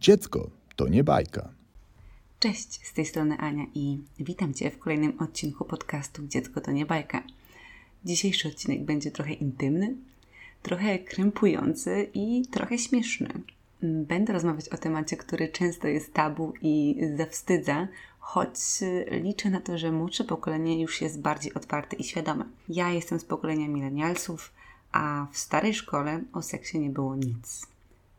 Dziecko to nie bajka. Cześć, z tej strony Ania i witam Cię w kolejnym odcinku podcastu Dziecko to nie bajka. Dzisiejszy odcinek będzie trochę intymny, trochę krępujący i trochę śmieszny. Będę rozmawiać o temacie, który często jest tabu i zawstydza, choć liczę na to, że młodsze pokolenie już jest bardziej otwarte i świadome. Ja jestem z pokolenia milenialsów, a w starej szkole o seksie nie było nic.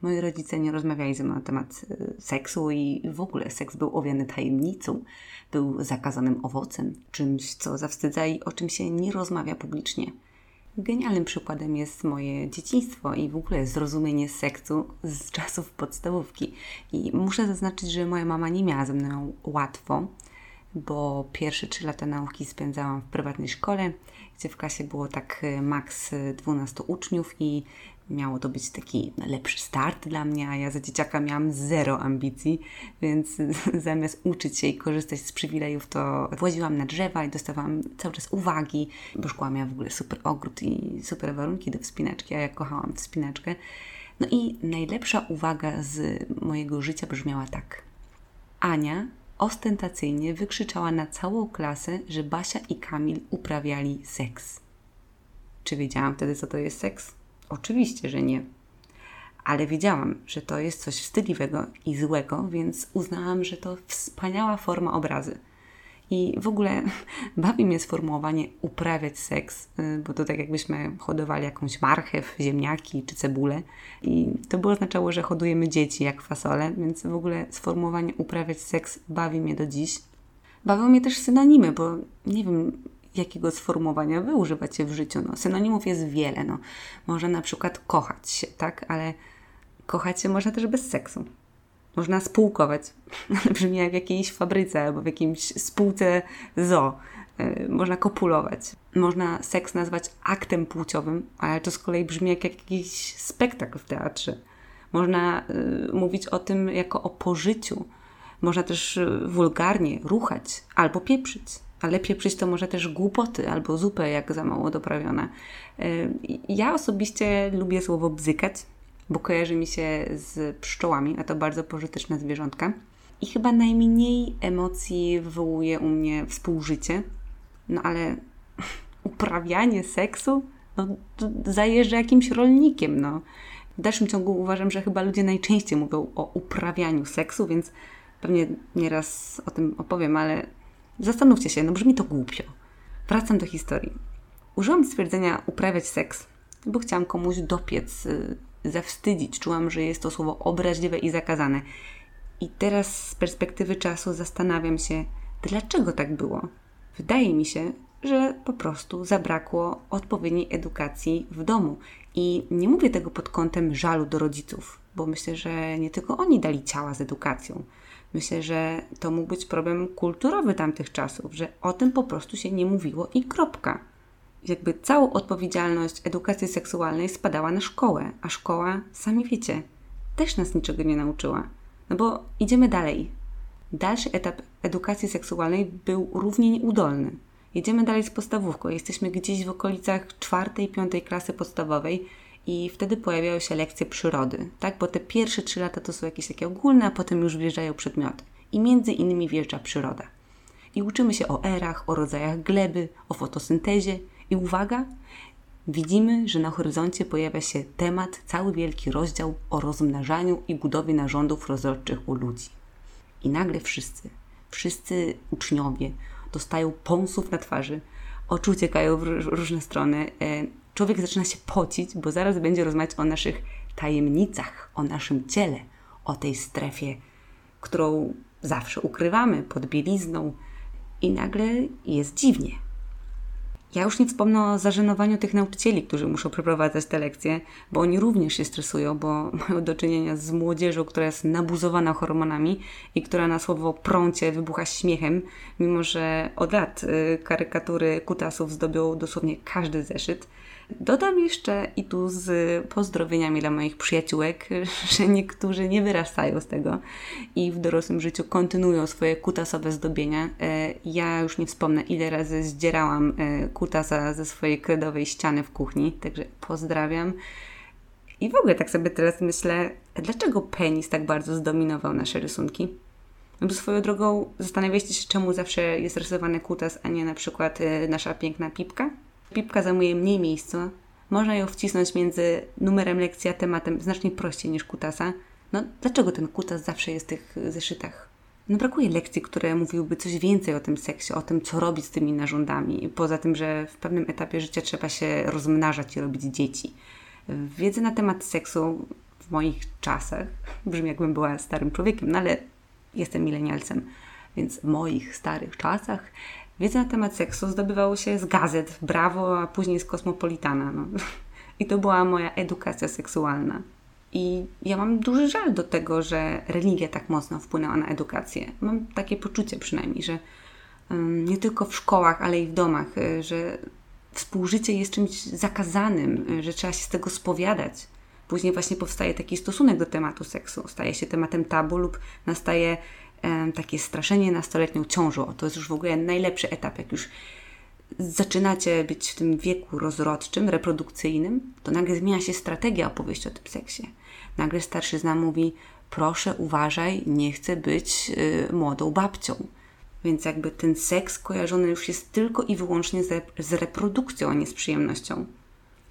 Moi rodzice nie rozmawiali ze mną na temat e, seksu i w ogóle seks był owiany tajemnicą, był zakazanym owocem, czymś, co zawstydza i o czym się nie rozmawia publicznie. Genialnym przykładem jest moje dzieciństwo i w ogóle zrozumienie seksu z czasów podstawówki. I muszę zaznaczyć, że moja mama nie miała ze mną łatwo, bo pierwsze trzy lata nauki spędzałam w prywatnej szkole, gdzie w klasie było tak e, maks 12 uczniów i miało to być taki lepszy start dla mnie, a ja za dzieciaka miałam zero ambicji, więc zamiast uczyć się i korzystać z przywilejów, to właziłam na drzewa i dostawałam cały czas uwagi, bo szkoła miała w ogóle super ogród i super warunki do wspinaczki, a ja kochałam wspinaczkę. No i najlepsza uwaga z mojego życia brzmiała tak. Ania ostentacyjnie wykrzyczała na całą klasę, że Basia i Kamil uprawiali seks. Czy wiedziałam wtedy, co to jest seks? Oczywiście, że nie. Ale wiedziałam, że to jest coś wstydliwego i złego, więc uznałam, że to wspaniała forma obrazy. I w ogóle bawi mnie sformułowanie uprawiać seks, y, bo to tak jakbyśmy hodowali jakąś marchew, ziemniaki czy cebulę. I to by oznaczało, że hodujemy dzieci jak fasole, więc w ogóle sformułowanie uprawiać seks bawi mnie do dziś. Bawią mnie też synonimy, bo nie wiem, jakiego sformułowania wy używacie w życiu. No, synonimów jest wiele. No. Można na przykład kochać się, tak? Ale kochać się można też bez seksu. Można spółkować, ale brzmi jak w jakiejś fabryce albo w jakimś spółce zoo. Yy, można kopulować. Można seks nazwać aktem płciowym, ale to z kolei brzmi jak jakiś spektakl w teatrze. Można yy, mówić o tym jako o pożyciu. Można też yy, wulgarnie ruchać albo pieprzyć a lepiej przyjść to może też głupoty albo zupę, jak za mało doprawione. Ja osobiście lubię słowo bzykać, bo kojarzy mi się z pszczołami, a to bardzo pożyteczne zwierzątka. I chyba najmniej emocji wywołuje u mnie współżycie. No ale uprawianie seksu no, zajeżdża jakimś rolnikiem. No. W dalszym ciągu uważam, że chyba ludzie najczęściej mówią o uprawianiu seksu, więc pewnie nieraz o tym opowiem, ale Zastanówcie się, no brzmi to głupio. Wracam do historii. Użyłam stwierdzenia uprawiać seks, bo chciałam komuś dopiec, yy, zawstydzić. Czułam, że jest to słowo obraźliwe i zakazane. I teraz z perspektywy czasu zastanawiam się, dlaczego tak było. Wydaje mi się, że po prostu zabrakło odpowiedniej edukacji w domu. I nie mówię tego pod kątem żalu do rodziców, bo myślę, że nie tylko oni dali ciała z edukacją. Myślę, że to mógł być problem kulturowy tamtych czasów, że o tym po prostu się nie mówiło i kropka. Jakby całą odpowiedzialność edukacji seksualnej spadała na szkołę, a szkoła, sami wiecie, też nas niczego nie nauczyła. No bo idziemy dalej. Dalszy etap edukacji seksualnej był równie nieudolny. Jedziemy dalej z podstawówką. Jesteśmy gdzieś w okolicach czwartej, piątej klasy podstawowej i wtedy pojawiają się lekcje przyrody, tak? Bo te pierwsze trzy lata to są jakieś takie ogólne, a potem już wjeżdżają przedmioty. I między innymi wjeżdża przyroda. I uczymy się o erach, o rodzajach gleby, o fotosyntezie. I uwaga, widzimy, że na horyzoncie pojawia się temat, cały wielki rozdział o rozmnażaniu i budowie narządów rozrodczych u ludzi. I nagle wszyscy, wszyscy uczniowie dostają pąsów na twarzy, oczy uciekają w różne strony, e, człowiek zaczyna się pocić, bo zaraz będzie rozmawiać o naszych tajemnicach, o naszym ciele, o tej strefie, którą zawsze ukrywamy pod bielizną i nagle jest dziwnie. Ja już nie wspomnę o zażenowaniu tych nauczycieli, którzy muszą przeprowadzać te lekcje, bo oni również się stresują, bo mają do czynienia z młodzieżą, która jest nabuzowana hormonami i która na słowo prącie wybucha śmiechem, mimo że od lat y, karykatury kutasów zdobią dosłownie każdy zeszyt. Dodam jeszcze i tu z pozdrowieniami dla moich przyjaciółek, że niektórzy nie wyrastają z tego i w dorosłym życiu kontynuują swoje kutasowe zdobienia. E, ja już nie wspomnę, ile razy zdzierałam e, kutasa ze swojej kredowej ściany w kuchni, także pozdrawiam. I w ogóle tak sobie teraz myślę, dlaczego penis tak bardzo zdominował nasze rysunki? No bo swoją drogą zastanawiacie się, czemu zawsze jest rysowany kutas, a nie na przykład y, nasza piękna pipka? Pipka zajmuje mniej miejsca. Można ją wcisnąć między numerem lekcji a tematem znacznie prościej niż kutasa. No dlaczego ten kutas zawsze jest w tych zeszytach? No brakuje lekcji, które mówiłyby coś więcej o tym seksie, o tym, co robić z tymi narządami. Poza tym, że w pewnym etapie życia trzeba się rozmnażać i robić dzieci. Wiedzy na temat seksu w moich czasach, brzmi jakbym była starym człowiekiem, no ale jestem milenialcem, więc w moich starych czasach wiedza na temat seksu zdobywało się z gazet, Brawo, a później z Kosmopolitana. No. I to była moja edukacja seksualna. I ja mam duży żal do tego, że religia tak mocno wpłynęła na edukację. Mam takie poczucie przynajmniej, że nie tylko w szkołach, ale i w domach, y, że współżycie jest czymś zakazanym, y, że trzeba się z tego spowiadać. Później właśnie powstaje taki stosunek do tematu seksu, staje się tematem tabu lub nastaje takie straszenie nastoletnią ciążą. To jest już w ogóle najlepszy etap, jak już zaczynacie być w tym wieku rozrodczym, reprodukcyjnym, to nagle zmienia się strategia opowieści o tym seksie. Nagle starszyzna mówi: Proszę, uważaj, nie chcę być y, młodą babcią. Więc jakby ten seks kojarzony już jest tylko i wyłącznie z, z reprodukcją, a nie z przyjemnością.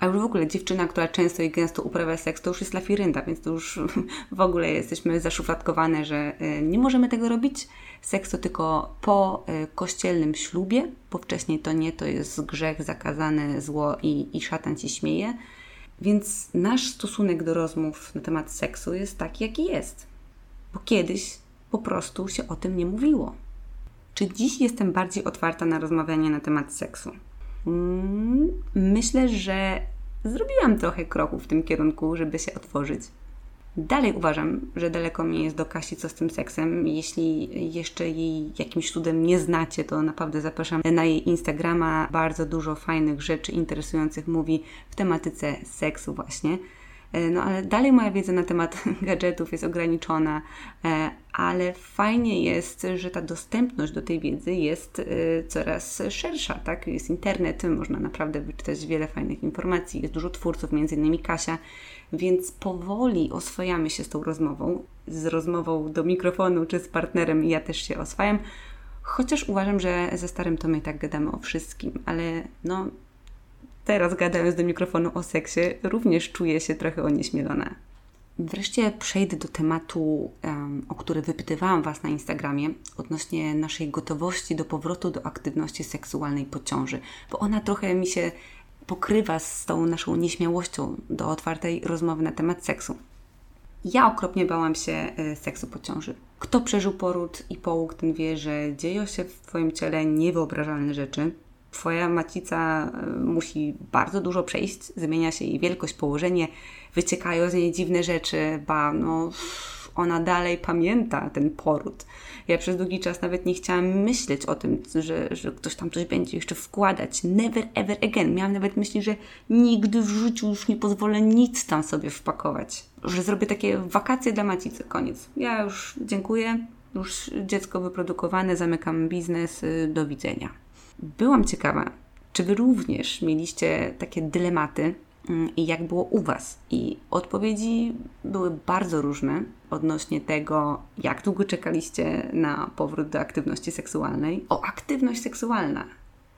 A już w ogóle dziewczyna, która często i gęsto uprawia seks, to już jest lafirynda, więc to już w ogóle jesteśmy zaszufladkowane, że y, nie możemy tego robić. Seks to tylko po y, kościelnym ślubie, bo wcześniej to nie, to jest grzech zakazany, zło i, i szatan ci śmieje. Więc nasz stosunek do rozmów na temat seksu jest taki, jaki jest. Bo kiedyś po prostu się o tym nie mówiło. Czy dziś jestem bardziej otwarta na rozmawianie na temat seksu? Mm, myślę, że zrobiłam trochę kroków w tym kierunku, żeby się otworzyć. Dalej uważam, że daleko mi jest do Kasi co z tym seksem. Jeśli jeszcze jej jakimś cudem nie znacie, to naprawdę zapraszam na jej Instagrama. Bardzo dużo fajnych rzeczy interesujących mówi w tematyce seksu właśnie. E, no ale dalej moja wiedza na temat gadżetów jest ograniczona, e, ale fajnie jest, że ta dostępność do tej wiedzy jest e, coraz szersza, tak? Jest internet, można naprawdę wyczytać wiele fajnych informacji, jest dużo twórców, między innymi Kasia, więc powoli oswajamy się z tą rozmową, z rozmową do mikrofonu czy z partnerem ja też się oswajam, chociaż uważam, że ze starym to my tak gadamy o wszystkim, ale no teraz gadając do mikrofonu o seksie, również czuję się trochę onieśmielona. Wreszcie przejdę do tematu, o który wypytywałam Was na Instagramie, odnośnie naszej gotowości do powrotu do aktywności seksualnej po ciąży, bo ona trochę mi się pokrywa z tą naszą nieśmiałością do otwartej rozmowy na temat seksu. Ja okropnie bałam się e, seksu po ciąży. Kto przeżył poród i połóg, ten wie, że dzieją się w Twoim ciele niewyobrażalne rzeczy. Twoja macica e, musi bardzo dużo przejść, zmienia się jej wielkość, położenie, wyciekają z niej dziwne rzeczy, ba, no, ona dalej pamięta ten poród. Ja przez długi czas nawet nie chciałam myśleć o tym, że, że ktoś tam coś będzie jeszcze wkładać. Never ever again. Miałam nawet myśli, że nigdy w życiu już nie pozwolę nic tam sobie wpakować. Że zrobię takie wakacje dla macicy. Koniec. Ja już dziękuję. Już dziecko wyprodukowane, zamykam biznes. Y, do widzenia. Byłam ciekawa, czy Wy również mieliście takie dylematy mm, i jak było u Was? I odpowiedzi były bardzo różne odnośnie tego, jak długo czekaliście na powrót do aktywności seksualnej. O, aktywność seksualna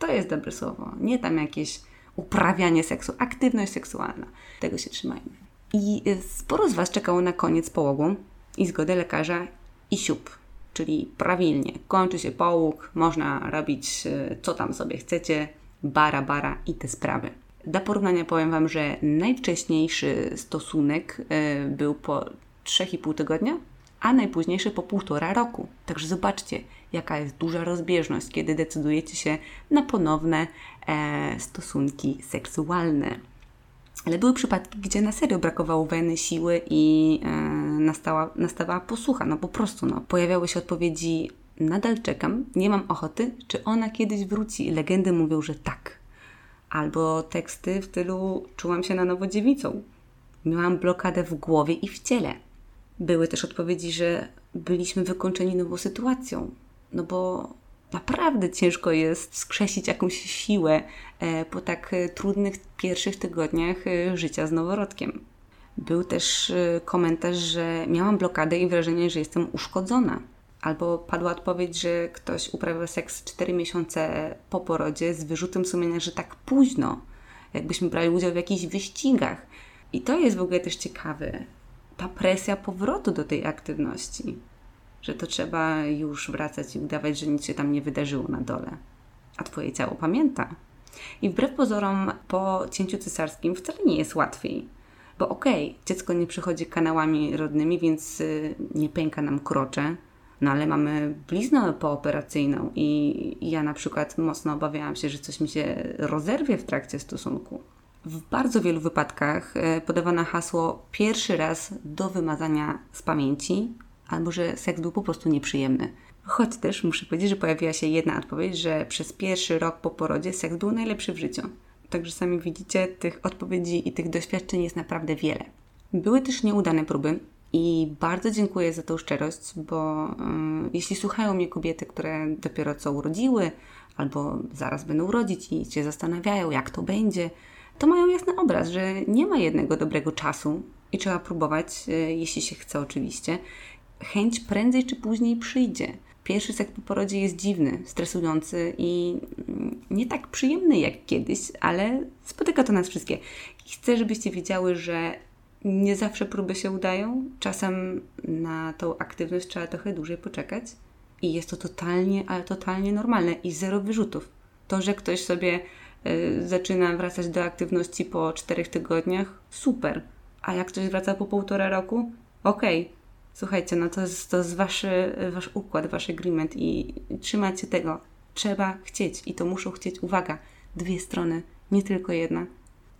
to jest dobre słowo, nie tam jakieś uprawianie seksu, aktywność seksualna. Tego się trzymajmy. I sporo z Was czekało na koniec połogu i zgodę lekarza i siup czyli prawilnie. Kończy się połóg, można robić e, co tam sobie chcecie, bara, bara i te sprawy. Dla porównania powiem Wam, że najwcześniejszy stosunek e, był po 3,5 tygodnia, a najpóźniejszy po półtora roku. Także zobaczcie, jaka jest duża rozbieżność, kiedy decydujecie się na ponowne e, stosunki seksualne. Ale były przypadki, gdzie na serio brakowało weny, siły i e, nastała, nastawała posłucha. No po prostu, no. Pojawiały się odpowiedzi nadal czekam, nie mam ochoty, czy ona kiedyś wróci? Legendy mówią, że tak. Albo teksty w stylu czułam się na nowo dziewicą. Miałam blokadę w głowie i w ciele. Były też odpowiedzi, że byliśmy wykończeni nową sytuacją. No bo naprawdę ciężko jest skrzesić jakąś siłę e, po tak e, trudnych pierwszych tygodniach e, życia z noworodkiem. Był też komentarz, że miałam blokadę i wrażenie, że jestem uszkodzona. Albo padła odpowiedź, że ktoś uprawiał seks 4 miesiące po porodzie z wyrzutem sumienia, że tak późno, jakbyśmy brali udział w jakichś wyścigach. I to jest w ogóle też ciekawe. Ta presja powrotu do tej aktywności, że to trzeba już wracać i udawać, że nic się tam nie wydarzyło na dole. A Twoje ciało pamięta. I wbrew pozorom, po cięciu cesarskim wcale nie jest łatwiej. Bo okej, okay, dziecko nie przychodzi kanałami rodnymi, więc y, nie pęka nam krocze, no ale mamy bliznę pooperacyjną i ja na przykład mocno obawiałam się, że coś mi się rozerwie w trakcie stosunku. W bardzo wielu wypadkach y, podawano hasło pierwszy raz do wymazania z pamięci, albo że seks był po prostu nieprzyjemny. Choć też muszę powiedzieć, że pojawiła się jedna odpowiedź, że przez pierwszy rok po porodzie seks był najlepszy w życiu. Także sami widzicie, tych odpowiedzi i tych doświadczeń jest naprawdę wiele. Były też nieudane próby i bardzo dziękuję za tą szczerość, bo yy, jeśli słuchają mnie kobiety, które dopiero co urodziły albo zaraz będą urodzić i się zastanawiają, jak to będzie, to mają jasny obraz, że nie ma jednego dobrego czasu i trzeba próbować, yy, jeśli się chce oczywiście. Chęć prędzej czy później przyjdzie. Pierwszy seks po porodzie jest dziwny, stresujący i nie tak przyjemny jak kiedyś, ale spotyka to nas wszystkie. I chcę, żebyście wiedziały, że nie zawsze próby się udają. Czasem na tą aktywność trzeba trochę dłużej poczekać. I jest to totalnie, ale totalnie normalne i zero wyrzutów. To, że ktoś sobie y, zaczyna wracać do aktywności po czterech tygodniach, super. A jak ktoś wraca po półtora roku, okej, okay Słuchajcie, no to jest, to jest wasz, wasz układ, wasz agreement i trzymajcie tego. Trzeba chcieć i to muszą chcieć, uwaga, dwie strony, nie tylko jedna.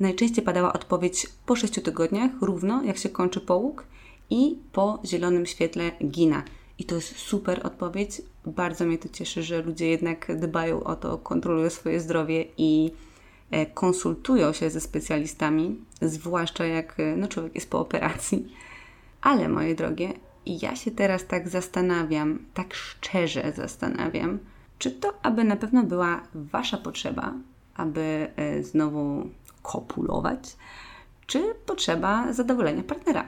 Najczęściej padała odpowiedź po sześciu tygodniach, równo jak się kończy połóg i po zielonym świetle gina. I to jest super odpowiedź. Bardzo mnie to cieszy, że ludzie jednak dbają o to, kontrolują swoje zdrowie i e, konsultują się ze specjalistami, zwłaszcza jak e, no, człowiek jest po operacji. Ale moje drogie, ja się teraz tak zastanawiam, tak szczerze zastanawiam, czy to aby na pewno była Wasza potrzeba, aby e, znowu kopulować, czy potrzeba zadowolenia partnera.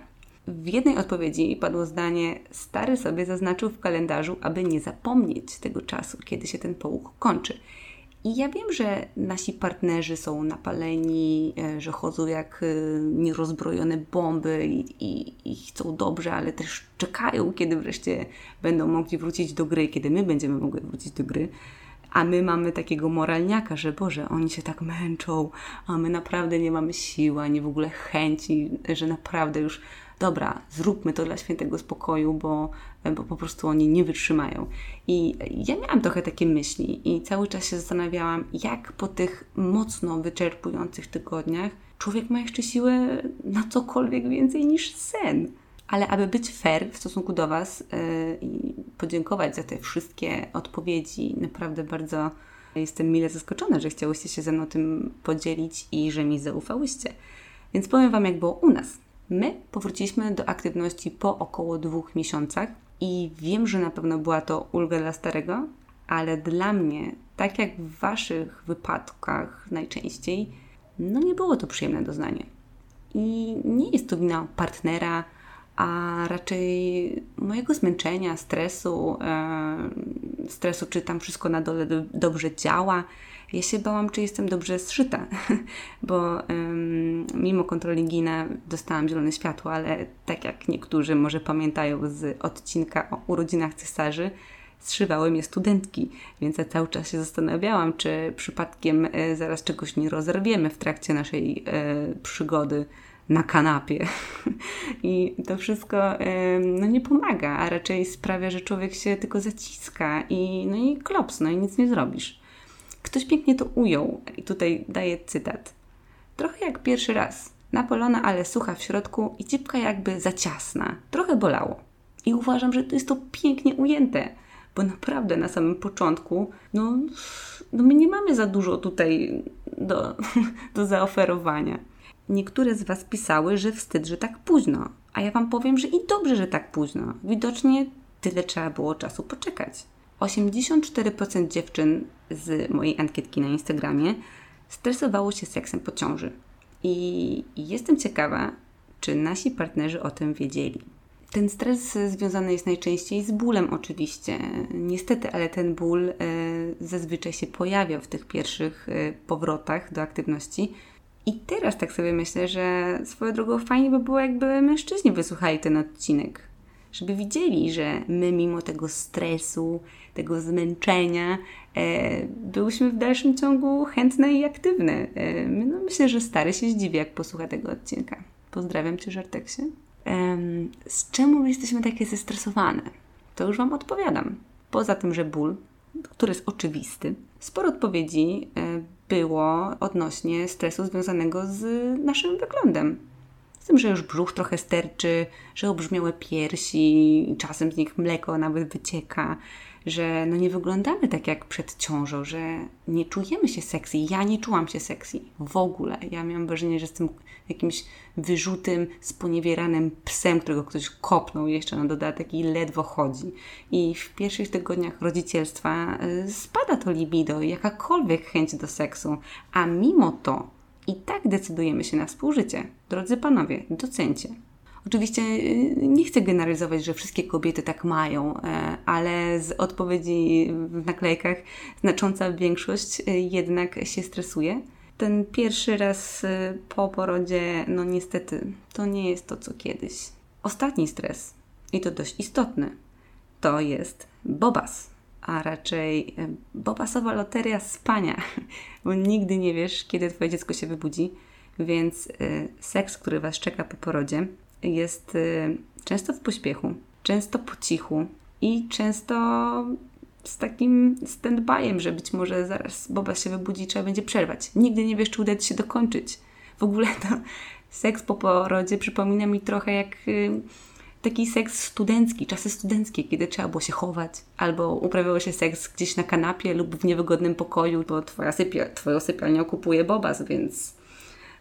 W jednej odpowiedzi padło zdanie: Stary sobie zaznaczył w kalendarzu, aby nie zapomnieć tego czasu, kiedy się ten połóg kończy. I ja wiem, że nasi partnerzy są napaleni, e, że chodzą jak e, nierozbrojone bomby i, i, i, chcą dobrze, ale też czekają, kiedy wreszcie będą mogli wrócić do gry, kiedy my będziemy mogli wrócić do gry. A my mamy takiego moralniaka, że Boże, oni się tak męczą, a my naprawdę nie mamy siły, ani w ogóle chęci, że naprawdę już dobra, zróbmy to dla świętego spokoju, bo, bo po prostu oni nie wytrzymają. I ja miałam trochę takie myśli i cały czas się zastanawiałam, jak po tych mocno wyczerpujących tygodniach człowiek ma jeszcze siłę na cokolwiek więcej niż sen. Ale aby być fair w stosunku do Was yy, i podziękować za te wszystkie odpowiedzi, naprawdę bardzo jestem mile zaskoczona, że chciałyście się ze mną tym podzielić i że mi zaufałyście. Więc powiem Wam, jak było u nas. My powróciliśmy do aktywności po około dwóch miesiącach i wiem, że na pewno była to ulga dla starego, ale dla mnie, tak jak w Waszych wypadkach najczęściej, no nie było to przyjemne doznanie. I nie jest to wina partnera, a raczej mojego zmęczenia, stresu, stresu, czy tam wszystko na dole do, dobrze działa. Ja się bałam, czy jestem dobrze zszyta, bo mimo kontroli gina dostałam zielone światło, ale tak jak niektórzy może pamiętają z odcinka o urodzinach cesarzy, zszywały mnie studentki, więc ja cały czas się zastanawiałam, czy przypadkiem e, zaraz czegoś nie rozerwiemy w trakcie naszej e, przygody na kanapie. I to wszystko no, nie pomaga, a raczej sprawia, że człowiek się tylko zaciska i, no i klops, no i nic nie zrobisz. Ktoś pięknie to ujął i tutaj daje cytat. Trochę jak pierwszy raz. Napolona, ale sucha w środku i cipka jakby za ciasna. Trochę bolało. I uważam, że to jest to pięknie ujęte, bo naprawdę na samym początku, no, no my nie mamy za dużo tutaj do, do zaoferowania. Niektóre z Was pisały, że wstyd, że tak późno, a ja Wam powiem, że i dobrze, że tak późno. Widocznie tyle trzeba było czasu poczekać. 84% dziewczyn z mojej ankietki na Instagramie stresowało się seksem po ciąży. I jestem ciekawa, czy nasi partnerzy o tym wiedzieli. Ten stres związany jest najczęściej z bólem, oczywiście. Niestety, ale ten ból e, zazwyczaj się pojawia w tych pierwszych e, powrotach do aktywności. I teraz tak sobie myślę, że swoją drogą fajnie by było, jakby mężczyźni wysłuchali ten odcinek. Żeby widzieli, że my, mimo tego stresu, tego zmęczenia, e, byłyśmy w dalszym ciągu chętne i aktywne. E, no, myślę, że stary się zdziwi, jak posłucha tego odcinka. Pozdrawiam Cię, Żarteksie. E, z czemu jesteśmy takie zestresowane? To już Wam odpowiadam. Poza tym, że ból, który jest oczywisty, sporo odpowiedzi e, było odnośnie stresu związanego z naszym wyglądem. Z tym, że już brzuch trochę sterczy, że obrzmiałe piersi, czasem z nich mleko nawet wycieka, że no nie wyglądamy tak jak przed ciążą, że nie czujemy się sexy. Ja nie czułam się sexy w ogóle. Ja miałam wrażenie, że jestem jakimś wyrzutym, sponiewieranym psem, którego ktoś kopnął jeszcze na dodatek i ledwo chodzi. I w pierwszych tygodniach rodzicielstwa y, spada to libido jakakolwiek chęć do seksu, a mimo to i tak decydujemy się na współżycie. Drodzy panowie, docencie. Oczywiście y, nie chcę generalizować, że wszystkie kobiety tak mają, e, ale z odpowiedzi w naklejkach znacząca większość y, jednak się stresuje. Ten pierwszy raz y, po porodzie, no niestety, to nie jest to co kiedyś. Ostatni stres, i to dość istotny, to jest bobas, a raczej bobasowa loteria spania, bo nigdy nie wiesz, kiedy Twoje dziecko się wybudzi, więc seks, który Was czeka po porodzie, jest y, często w pośpiechu, często po cichu i często z takim stand-byem, że być może zaraz Boba się wybudzi, trzeba będzie przerwać. Nigdy nie wiesz, czy uda Ci się dokończyć. W ogóle to seks po porodzie przypomina mi trochę jak y, taki seks studencki, czasy studenckie, kiedy trzeba było się chować, albo uprawiało się seks gdzieś na kanapie lub w niewygodnym pokoju, bo twoja sypia, twoją sypialnię okupuje bobas, więc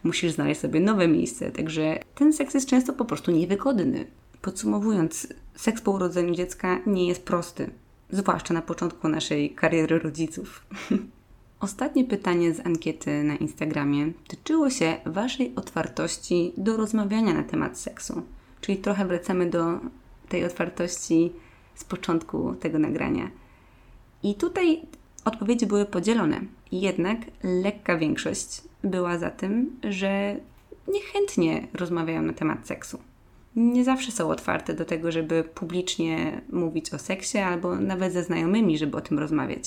musisz znaleźć sobie nowe miejsce. Także ten seks jest często po prostu niewygodny. Podsumowując, seks po urodzeniu dziecka nie jest prosty, zwłaszcza na początku naszej kariery rodziców. Ostatnie pytanie z ankiety na Instagramie tyczyło się Waszej otwartości do rozmawiania na temat seksu. Czyli trochę wracamy do tej otwartości z początku tego nagrania. I tutaj odpowiedzi były podzielone. Jednak lekka większość była za tym, że niechętnie rozmawiają na temat seksu. Nie zawsze są otwarte do tego, żeby publicznie mówić o seksie, albo nawet ze znajomymi, żeby o tym rozmawiać.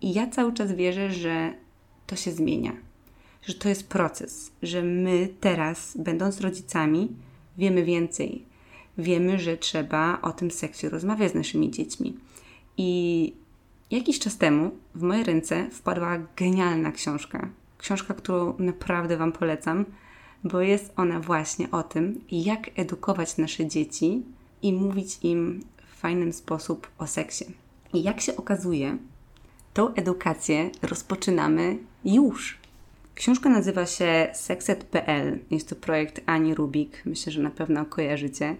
I ja cały czas wierzę, że to się zmienia, że to jest proces, że my teraz, będąc rodzicami, wiemy więcej. Wiemy, że trzeba o tym seksie rozmawiać z naszymi dziećmi. I jakiś czas temu w moje ręce wpadła genialna książka książka, którą naprawdę Wam polecam, bo jest ona właśnie o tym, jak edukować nasze dzieci i mówić im w fajny sposób o seksie. I jak się okazuje, tą edukację rozpoczynamy już. Książka nazywa się Sexet.pl. Jest to projekt Ani Rubik. Myślę, że na pewno kojarzycie.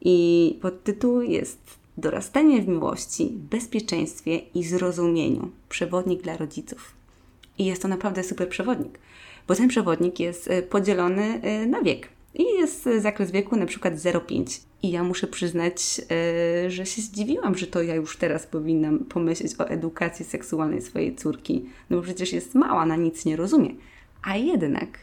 I podtytuł jest Dorastanie w miłości, bezpieczeństwie i zrozumieniu. Przewodnik dla rodziców. I jest to naprawdę super przewodnik, bo ten przewodnik jest e, podzielony e, na wiek. I jest zakres wieku na przykład 0,5. I ja muszę przyznać, e, że się zdziwiłam, że to ja już teraz powinnam pomyśleć o edukacji seksualnej swojej córki. No bo przecież jest mała, na nic nie rozumie. A jednak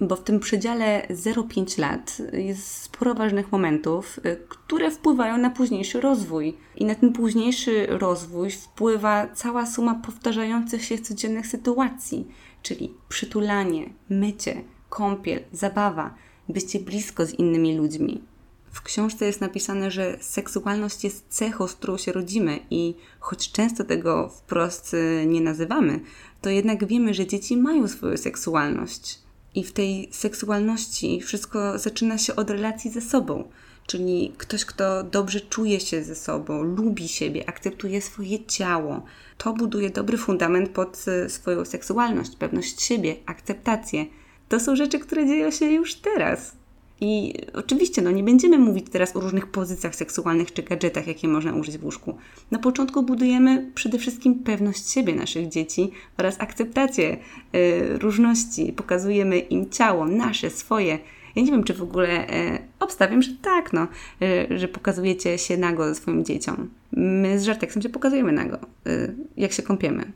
bo w tym przedziale 0,5 lat jest sporo ważnych momentów, y, które wpływają na późniejszy rozwój. I na ten późniejszy rozwój wpływa cała suma powtarzających się codziennych sytuacji, czyli przytulanie, mycie, kąpiel, zabawa, bycie blisko z innymi ludźmi. W książce jest napisane, że seksualność jest cechą, z którą się rodzimy, i choć często tego wprost y, nie nazywamy, to jednak wiemy, że dzieci mają swoją seksualność i w tej seksualności wszystko zaczyna się od relacji ze sobą. Czyli ktoś, kto dobrze czuje się ze sobą, lubi siebie, akceptuje swoje ciało. To buduje dobry fundament pod e, swoją seksualność, pewność siebie, akceptację. To są rzeczy, które dzieją się już teraz. I oczywiście, no nie będziemy mówić teraz o różnych pozycjach seksualnych czy gadżetach, jakie można użyć w łóżku. Na początku budujemy przede wszystkim pewność siebie naszych dzieci oraz akceptację y, różności. Pokazujemy im ciało, nasze, swoje Ja nie wiem, czy w ogóle e, obstawiam, że tak, no, e, że pokazujecie się nago swoim dzieciom. My z Żarteksem się pokazujemy nago, e, jak się kąpiemy.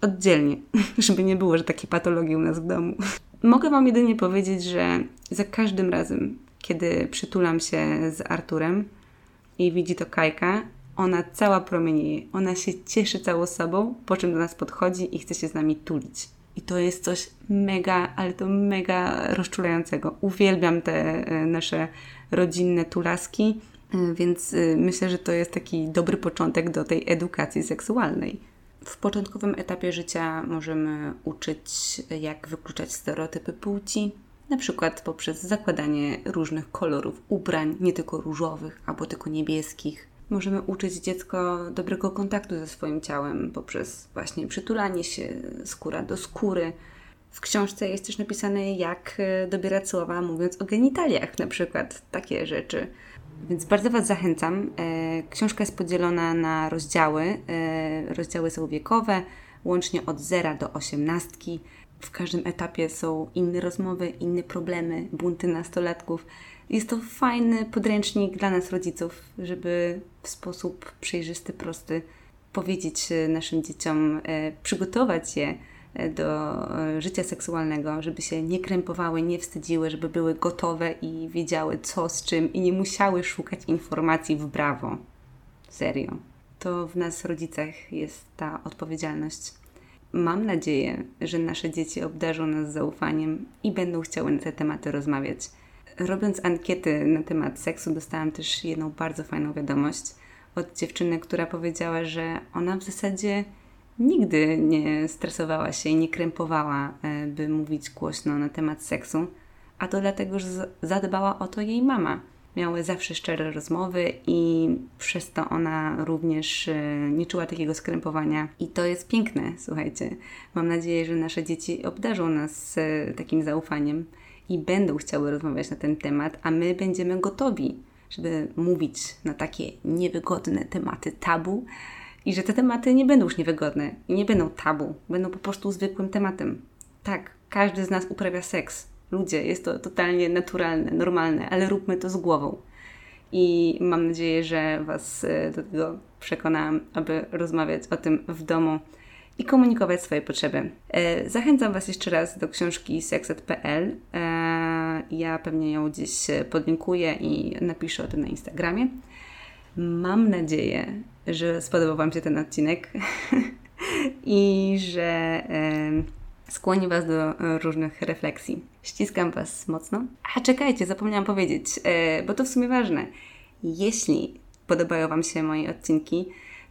Oddzielnie, żeby nie było, że takie patologii u nas w domu. Mogę Wam jedynie powiedzieć, że za każdym razem, kiedy przytulam się z Arturem i widzi to Kajka, ona cała promienieje. Ona się cieszy całą sobą, po czym do nas podchodzi i chce się z nami tulić. I to jest coś mega, ale to mega rozczulającego. Uwielbiam te e, nasze rodzinne tulaski, e, więc e, myślę, że to jest taki dobry początek do tej edukacji seksualnej. W początkowym etapie życia możemy uczyć, jak wykluczać stereotypy płci, na przykład poprzez zakładanie różnych kolorów ubrań, nie tylko różowych albo tylko niebieskich. Możemy uczyć dziecko dobrego kontaktu ze swoim ciałem poprzez właśnie przytulanie się skóra do skóry. W książce jest też napisane, jak e, dobierać słowa, mówiąc o genitaliach, na przykład takie rzeczy. Więc bardzo Was zachęcam. E, książka jest podzielona na rozdziały. E, rozdziały są wiekowe, łącznie od 0 do 18. W każdym etapie są inne rozmowy, inne problemy, bunty nastolatków. Jest to fajny podręcznik dla nas, rodziców, żeby w sposób przejrzysty, prosty powiedzieć naszym dzieciom, przygotować je do e, życia seksualnego, żeby się nie krępowały, nie wstydziły, żeby były gotowe i wiedziały co z czym i nie musiały szukać informacji w brawo. Serio. To w nas, rodzicach, jest ta odpowiedzialność. Mam nadzieję, że nasze dzieci obdarzą nas zaufaniem i będą chciały na te tematy rozmawiać. Robiąc ankiety na temat seksu, dostałam też jedną bardzo fajną wiadomość od dziewczyny, która powiedziała, że ona w zasadzie nigdy nie stresowała się i nie krępowała, e, by mówić głośno na temat seksu, a to dlatego, że zadbała o to jej mama. Miały zawsze szczere rozmowy i przez to ona również e, nie czuła takiego skrępowania. I to jest piękne, słuchajcie. Mam nadzieję, że nasze dzieci obdarzą nas e, takim zaufaniem i będą chciały rozmawiać na ten temat, a my będziemy gotowi, żeby mówić na takie niewygodne tematy tabu i że te tematy nie będą już niewygodne i nie będą tabu, będą po prostu zwykłym tematem. Tak, każdy z nas uprawia seks. Ludzie, jest to totalnie naturalne, normalne, ale róbmy to z głową. I mam nadzieję, że Was e, do tego przekonałam, aby rozmawiać o tym w domu i komunikować swoje potrzeby. E, zachęcam Was jeszcze raz do książki sexet.pl. E, ja pewnie ją gdzieś podlinkuję i napiszę o tym na Instagramie. Mam nadzieję, że spodobał Wam się ten odcinek i że e, skłoni Was do różnych refleksji. Ściskam Was mocno. A czekajcie, zapomniałam powiedzieć, bo to w sumie ważne. Jeśli podobają Wam się moje odcinki,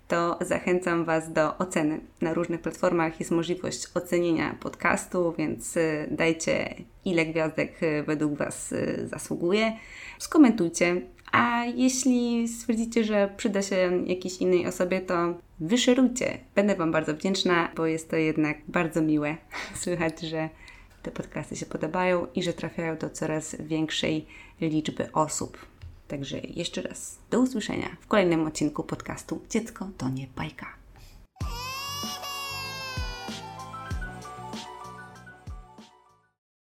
to zachęcam Was do oceny. Na różnych platformach jest możliwość ocenienia podcastu, więc y, dajcie ile gwiazdek według Was zasługuje. Skomentujcie. A jeśli stwierdzicie, że przyda się jakiejś innej osobie, to wyszerujcie. Będę Wam bardzo wdzięczna, bo jest to jednak bardzo miłe słychać, że te podcasty się podobają i że trafiają do coraz większej liczby osób. Także jeszcze raz do usłyszenia w kolejnym odcinku podcastu Dziecko to nie bajka.